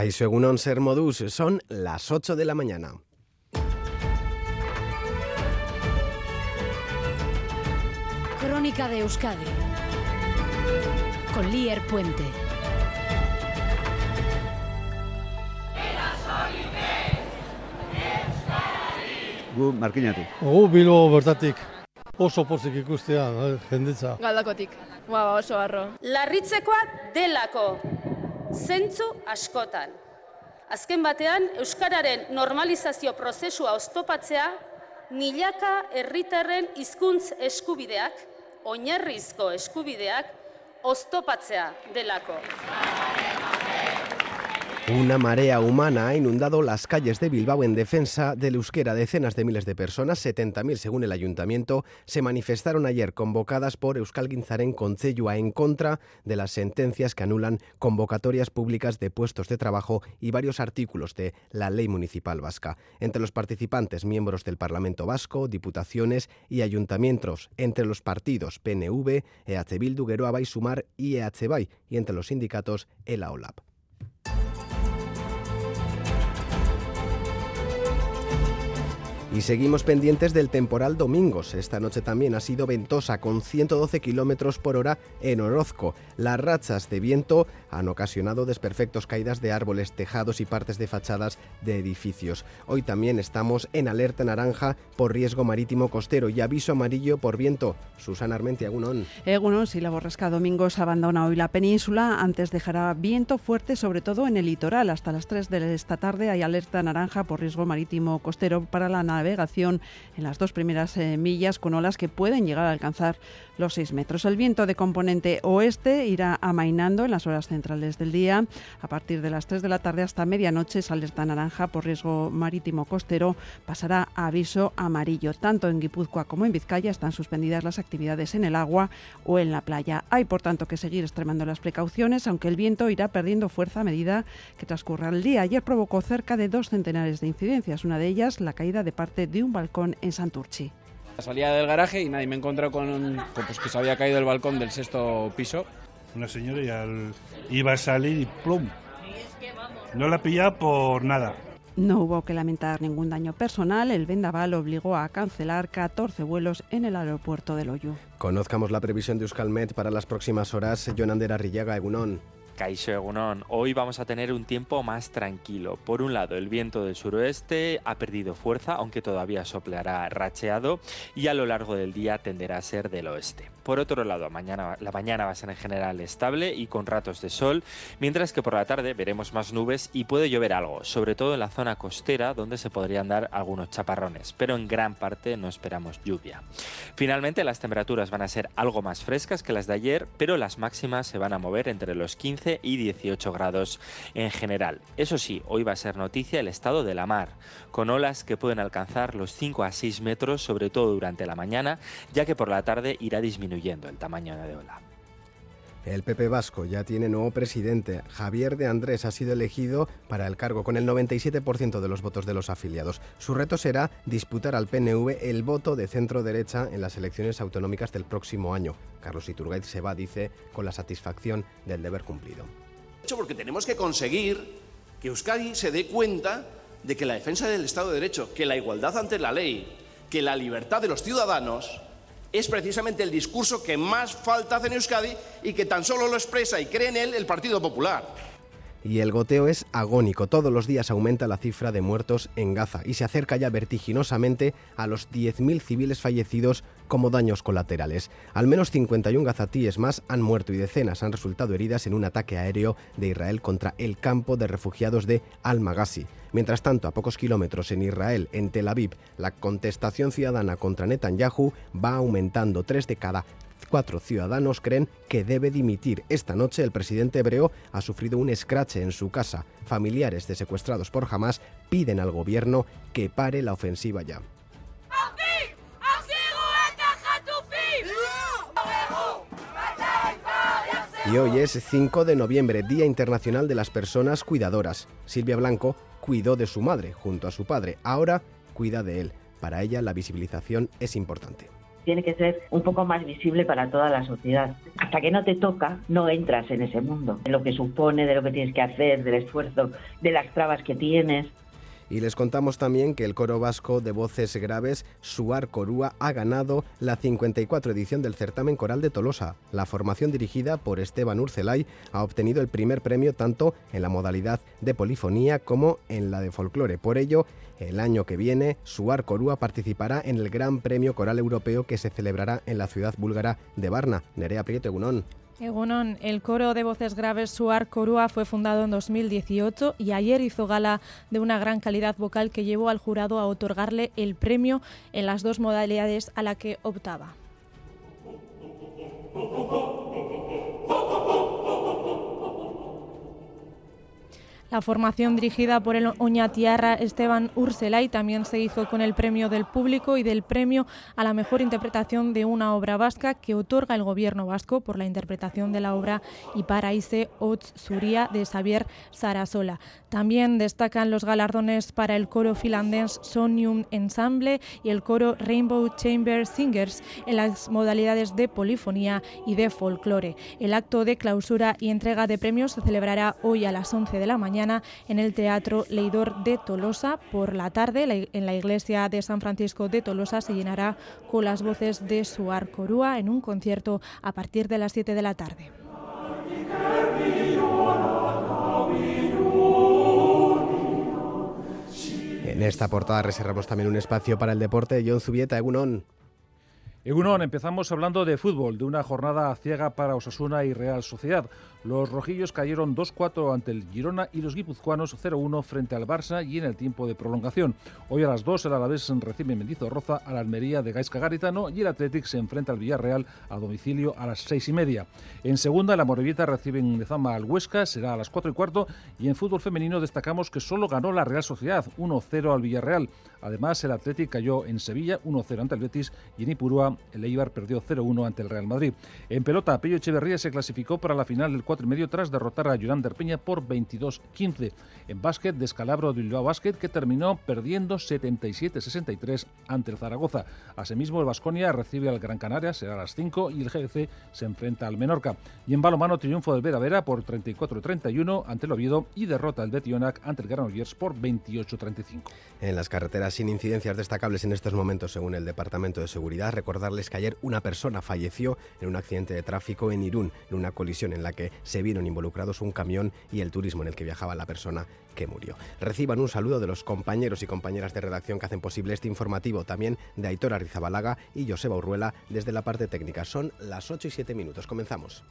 Caixo Egunon Ser Modus, son las 8 de la mañana. Crónica de Euskadi con Lier Puente. Gu markinatu. Gu bilo bertatik oso pozik ikustea, eh, jendetza. Galdakotik, ba, oso harro. Larritzekoa delako, zentzu askotan. Azken batean, Euskararen normalizazio prozesua oztopatzea, milaka herritarren hizkuntz eskubideak, oinarrizko eskubideak, oztopatzea delako. Una marea humana ha inundado las calles de Bilbao en defensa del euskera. Decenas de miles de personas, 70.000 según el ayuntamiento, se manifestaron ayer convocadas por Euskal Guinzaren Concellua en contra de las sentencias que anulan convocatorias públicas de puestos de trabajo y varios artículos de la ley municipal vasca. Entre los participantes, miembros del Parlamento Vasco, diputaciones y ayuntamientos. Entre los partidos PNV, EH Bildu, Geroa Sumar y EH. Y entre los sindicatos, el AOLAP. Y seguimos pendientes del temporal Domingos. Esta noche también ha sido ventosa con 112 kilómetros por hora en Orozco. Las rachas de viento han ocasionado desperfectos caídas de árboles, tejados y partes de fachadas de edificios. Hoy también estamos en alerta naranja por riesgo marítimo costero y aviso amarillo por viento. Susana Armenti, Agunón. Egunon, si la borrasca Domingos abandona hoy la península, antes dejará viento fuerte, sobre todo en el litoral. Hasta las 3 de esta tarde hay alerta naranja por riesgo marítimo costero para la navegación en las dos primeras eh, millas con olas que pueden llegar a alcanzar los 6 metros. El viento de componente oeste irá amainando en las horas centrales del día. A partir de las 3 de la tarde hasta medianoche es alerta naranja por riesgo marítimo costero. Pasará a aviso amarillo. Tanto en Guipúzcoa como en Vizcaya están suspendidas las actividades en el agua o en la playa. Hay, por tanto, que seguir extremando las precauciones, aunque el viento irá perdiendo fuerza a medida que transcurra el día. Ayer provocó cerca de dos centenares de incidencias. Una de ellas, la caída de parte de un balcón en Santurchi. Salía del garaje y nadie me encontró con, con pues, que se había caído el balcón del sexto piso. Una señora ya iba a salir y plum. No la pillaba por nada. No hubo que lamentar ningún daño personal. El vendaval obligó a cancelar 14 vuelos en el aeropuerto de Loyu. Conozcamos la previsión de Euskalmet para las próximas horas. Jonander Arrillaga, Egunón. Caixo Egunon, hoy vamos a tener un tiempo más tranquilo. Por un lado, el viento del suroeste ha perdido fuerza, aunque todavía soplará racheado, y a lo largo del día tenderá a ser del oeste. Por otro lado, mañana, la mañana va a ser en general estable y con ratos de sol, mientras que por la tarde veremos más nubes y puede llover algo, sobre todo en la zona costera donde se podrían dar algunos chaparrones, pero en gran parte no esperamos lluvia. Finalmente, las temperaturas van a ser algo más frescas que las de ayer, pero las máximas se van a mover entre los 15 y 18 grados en general. Eso sí, hoy va a ser noticia el estado de la mar, con olas que pueden alcanzar los 5 a 6 metros, sobre todo durante la mañana, ya que por la tarde irá disminuyendo el tamaño de ola. El PP Vasco ya tiene nuevo presidente. Javier de Andrés ha sido elegido para el cargo con el 97% de los votos de los afiliados. Su reto será disputar al PNV el voto de centro derecha en las elecciones autonómicas del próximo año. Carlos Iturgaiz se va, dice, con la satisfacción del deber cumplido. Porque tenemos que conseguir que Euskadi se dé cuenta de que la defensa del Estado de Derecho, que la igualdad ante la ley, que la libertad de los ciudadanos es precisamente el discurso que más falta hace en Euskadi y que tan solo lo expresa y cree en él el Partido Popular. Y el goteo es agónico. Todos los días aumenta la cifra de muertos en Gaza y se acerca ya vertiginosamente a los 10.000 civiles fallecidos como daños colaterales. Al menos 51 gazatíes más han muerto y decenas han resultado heridas en un ataque aéreo de Israel contra el campo de refugiados de Al-Maghazi. Mientras tanto, a pocos kilómetros en Israel, en Tel Aviv, la contestación ciudadana contra Netanyahu va aumentando. Tres de cada cuatro ciudadanos creen que debe dimitir. Esta noche el presidente hebreo ha sufrido un escrache en su casa. Familiares de secuestrados por Hamas piden al gobierno que pare la ofensiva ya. Y hoy es 5 de noviembre, Día Internacional de las Personas Cuidadoras. Silvia Blanco cuidó de su madre junto a su padre, ahora cuida de él. Para ella la visibilización es importante. Tiene que ser un poco más visible para toda la sociedad. Hasta que no te toca, no entras en ese mundo, de lo que supone, de lo que tienes que hacer, del esfuerzo, de las trabas que tienes. Y les contamos también que el coro vasco de voces graves, Suar Corúa, ha ganado la 54 edición del certamen coral de Tolosa. La formación dirigida por Esteban Urcelay ha obtenido el primer premio tanto en la modalidad de polifonía como en la de folclore. Por ello, el año que viene, Suar Corúa participará en el Gran Premio Coral Europeo que se celebrará en la ciudad búlgara de Varna. Nerea Prieto Egunon. El coro de voces graves Suar Corúa fue fundado en 2018 y ayer hizo gala de una gran calidad vocal que llevó al jurado a otorgarle el premio en las dos modalidades a la que optaba. La formación dirigida por el Oñatiarra Esteban Urselay también se hizo con el premio del público y del premio a la mejor interpretación de una obra vasca que otorga el gobierno vasco por la interpretación de la obra Iparaise Otz Suria de Xavier Sarasola. También destacan los galardones para el coro finlandés Sonium Ensemble y el coro Rainbow Chamber Singers en las modalidades de polifonía y de folclore. El acto de clausura y entrega de premios se celebrará hoy a las 11 de la mañana en el Teatro Leidor de Tolosa. Por la tarde, en la iglesia de San Francisco de Tolosa se llenará con las voces de Suar Corúa en un concierto a partir de las 7 de la tarde. En esta portada reservamos también un espacio para el deporte. John Zubieta, Egunon. Egunon, empezamos hablando de fútbol, de una jornada ciega para Osasuna y Real Sociedad. Los rojillos cayeron 2-4 ante el Girona y los guipuzcoanos 0-1 frente al Barça y en el tiempo de prolongación. Hoy a las 2 el Alavés recibe Mendizorroza a la Almería de Gaisca Garitano y el Athletic se enfrenta al Villarreal a domicilio a las 6 y media. En segunda, la Morevieta recibe en Lezama al Huesca, será a las 4 y cuarto. Y en fútbol femenino destacamos que solo ganó la Real Sociedad 1-0 al Villarreal. Además, el Athletic cayó en Sevilla 1-0 ante el Betis y en Ipurúa el Eibar perdió 0-1 ante el Real Madrid. En pelota, Pello Echeverría se clasificó para la final del 4 y medio tras derrotar a Yolander Peña por 22-15. En básquet, descalabro de Bilbao Básquet que terminó perdiendo 77-63 ante el Zaragoza. Asimismo, el Vasconia recibe al Gran Canaria, será a las 5 y el GDC se enfrenta al Menorca. Y en balomano, triunfo del Vera Vera por 34-31 ante el Oviedo y derrota del Betionac ante el Granollers por 28-35. En las carreteras sin incidencias destacables en estos momentos, según el Departamento de Seguridad, recordarles que ayer una persona falleció en un accidente de tráfico en Irún, en una colisión en la que se vieron involucrados un camión y el turismo en el que viajaba la persona que murió. Reciban un saludo de los compañeros y compañeras de redacción que hacen posible este informativo, también de Aitor Arrizabalaga y Joseba Urruela desde la parte técnica. Son las 8 y 7 minutos. Comenzamos.